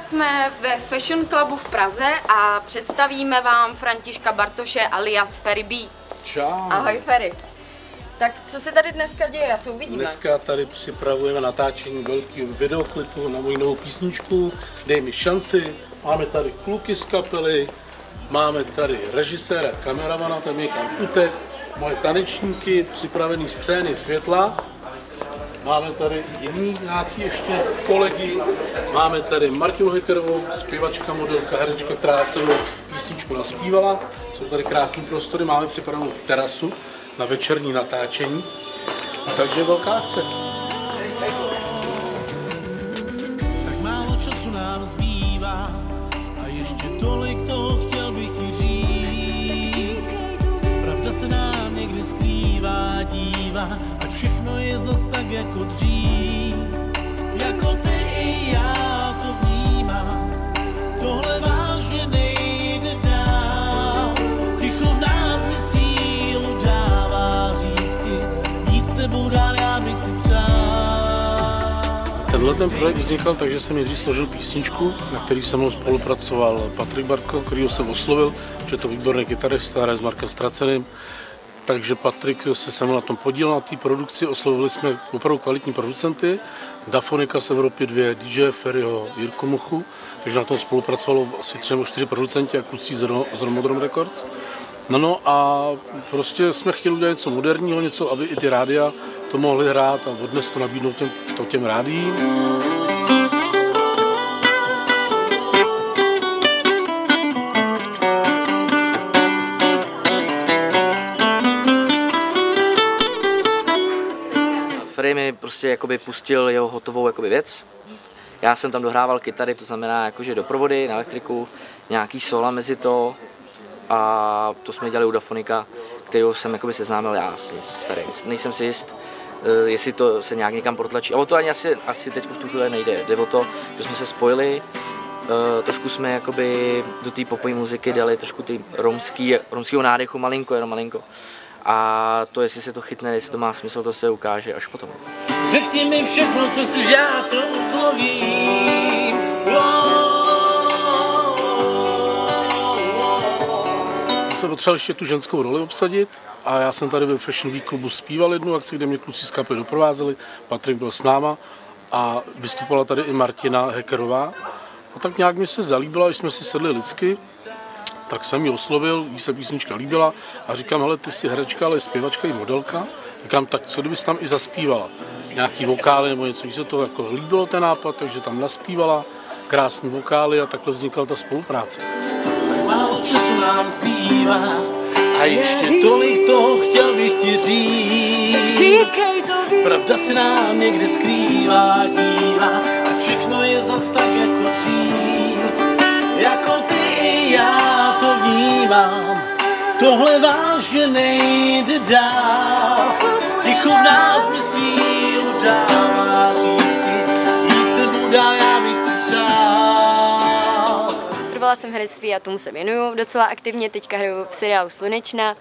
jsme ve Fashion Clubu v Praze a představíme vám Františka Bartoše alias Ferry B. Čau. Ahoj Ferry. Tak co se tady dneska děje a co uvidíme? Dneska tady připravujeme natáčení velkého videoklipu na moji novou písničku Dej mi šanci. Máme tady kluky z kapely, máme tady režiséra, kameramana, tam je Kamputek, moje tanečníky, připravené scény, světla. Máme tady jiný nějaký ještě kolegy. Máme tady Martinu Hekerovou, zpěvačka, modelka, herečka, která se mnou písničku naspívala. Jsou tady krásné prostory, máme připravenou terasu na večerní natáčení. Takže velká akce. Tak málo času nám zbývá a ještě tolik toho chtěl Pravda se nám někdy skrývá, dívá, ať všechno je zas tak jako dřív. Jako ty i já Tenhle ten projekt vznikal tak, že jsem nejdřív složil písničku, na který se mnou spolupracoval Patrik Barko, kterýho jsem oslovil, že je to výborný kytarista, hraje s Markem Straceným. Takže Patrik se se mnou na tom podílel na té produkci, oslovili jsme opravdu kvalitní producenty, Dafonika z Evropy 2, DJ Ferryho, Jirku Muchu, takže na tom spolupracovalo asi tři nebo čtyři producenti a kluci z Romodrom Records. No, no a prostě jsme chtěli udělat něco moderního, něco, aby i ty rádia to mohly hrát a odnes to nabídnout těm, to těm rádiím. Freddy mi prostě jakoby pustil jeho hotovou jakoby věc. Já jsem tam dohrával kytary, to znamená jakože doprovody na elektriku, nějaký sola mezi to a to jsme dělali u Dafonika, kterého jsem jakoby seznámil já si s Ferry. Nejsem si jist, eh, jestli to se nějak někam protlačí. A o to ani asi, asi teď v tu chvíli nejde. Jde o to, že jsme se spojili, eh, trošku jsme jakoby do té popové muziky dali trošku ty romský, romského nádechu malinko, jenom malinko. A to, jestli se to chytne, jestli to má smysl, to se ukáže až potom. Řekni mi všechno, co chceš, já to uslovím. Jsme potřebovali ještě tu ženskou roli obsadit a já jsem tady ve Fashion Week klubu zpíval jednu akci, kde mě kluci z kapely doprovázeli, Patrik byl s náma a vystupovala tady i Martina Hekerová. A tak nějak mi se zalíbila, když jsme si sedli lidsky, tak jsem ji oslovil, jí se písnička líbila a říkám, hele, ty jsi herečka, ale zpěvačka i modelka. Říkám, tak co kdybys tam i zaspívala? Nějaký vokály nebo něco, jí se to jako líbilo ten nápad, takže tam naspívala krásný vokály a takhle vznikla ta spolupráce. Málo času nám zbývá a ještě tolik toho chtěl bych ti říct. Říkej to víc. Pravda se nám někde skrývá, dívá a všechno je zas tak jako dřív. Jako ty já to vnímám, tohle vážně nejde dál. Ticho v nás mi sílu dává Studovala jsem herectví a tomu se věnuju docela aktivně. Teďka hraju v seriálu Slunečná.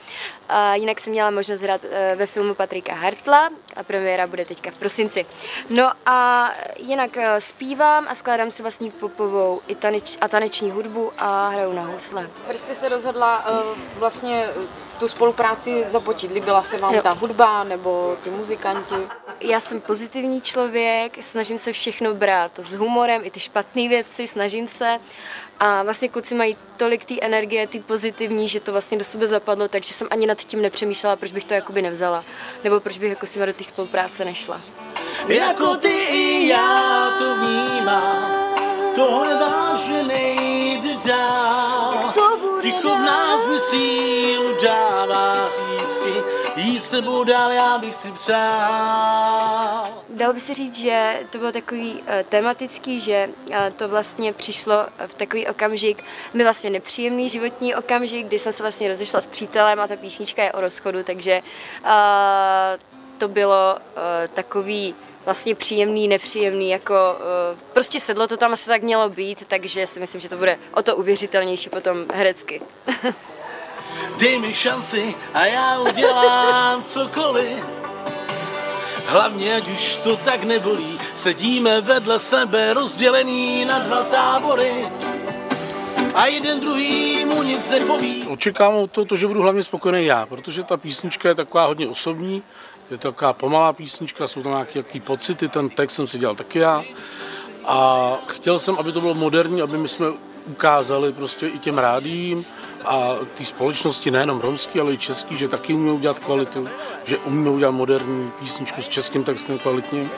A jinak jsem měla možnost hrát eh, ve filmu Patrika Hartla a premiéra bude teďka v prosinci. No a jinak eh, zpívám a skládám si vlastní popovou i taneč, a taneční hudbu a hraju na housle. Proč jste se rozhodla uh, vlastně tu spolupráci započít? Líbila se vám Jo. ta hudba nebo ty muzikanti? Já jsem pozitivní člověk, snažím se všechno brát s humorem, i ty špatné věci, snažím se. A vlastně kluci mají tolik té energie, ty pozitivní, že to vlastně do sebe zapadlo, takže jsem ani nad tím nepřemýšlela, proč bych to jakoby nevzala. Nebo proč bych jako s nimi do té spolupráce nešla. Jako ty i s tebou dál, já bych si přál. Dalo by se říct, že to bylo takový uh, tematický, že uh, to vlastně přišlo v takový okamžik, mi vlastně nepříjemný životní okamžik, kdy jsem se vlastně rozešla s přítelem a ta písnička je o rozchodu, takže uh, to bylo uh, takový vlastně příjemný, nepříjemný, jako uh, prostě sedlo to tam asi tak mělo být, takže si myslím, že to bude o to uvěřitelnější potom herecky. Dej mi šanci a já udělám cokoliv. Hlavně, ať už to tak nebolí, sedíme vedle sebe rozdělený na dva tábory a jeden druhý mu nic nepoví. Očekávám to, to, že budu hlavně spokojený já, protože ta písnička je taková hodně osobní, je to taková pomalá písnička, jsou tam nějaké jaký pocity, ten text jsem si dělal taky já. A chtěl jsem, aby to bylo moderní, aby my jsme ukázali prostě i těm rádím a té společnosti, nejenom romský, ale i český, že taky umíme udělat kvalitu, že umíme udělat moderní písničku s českým textem kvalitním.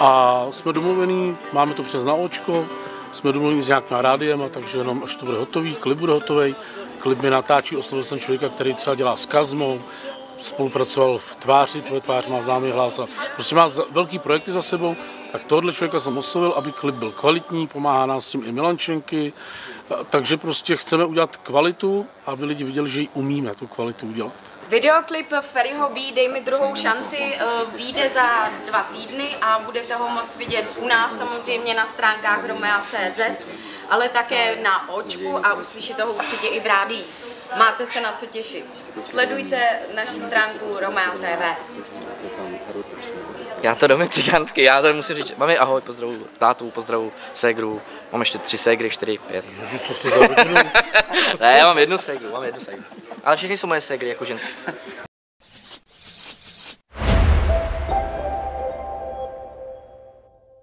A jsme domluvení, máme to přes na očko, jsme domluveni s nějakým rádiem, a takže jenom až to bude hotový, klip bude hotový. Klip mi natáčí, oslovil jsem člověka, který třeba dělá s Kazmou, spolupracoval v tváři, tvoje tvář má známý hlas a prostě má velký projekty za sebou, tak tohle člověka jsem oslovil, aby klip byl kvalitní, pomáhá nás s tím i Milančenky, takže prostě chceme udělat kvalitu, aby lidi viděli, že ji umíme tu kvalitu udělat. Videoklip Ferryho B Dej mi druhou šanci eh, vyjde za dva týdny a budete ho moc vidět u nás samozřejmě na stránkách Romea.cz, ale také na očku a uslyšíte ho určitě i v rádii. Máte se na co těšit. Sledujte naši stránku Romea TV. Já to domy cigánsky, já to musím říct, mami ahoj, pozdravu tátu, pozdravu ségru, mám ještě tři ségry, čtyři, pět. Ježiš, co jste za ne, já mám jednu ségru, mám jednu ségru. Ale všechny jsou moje ségry jako ženské.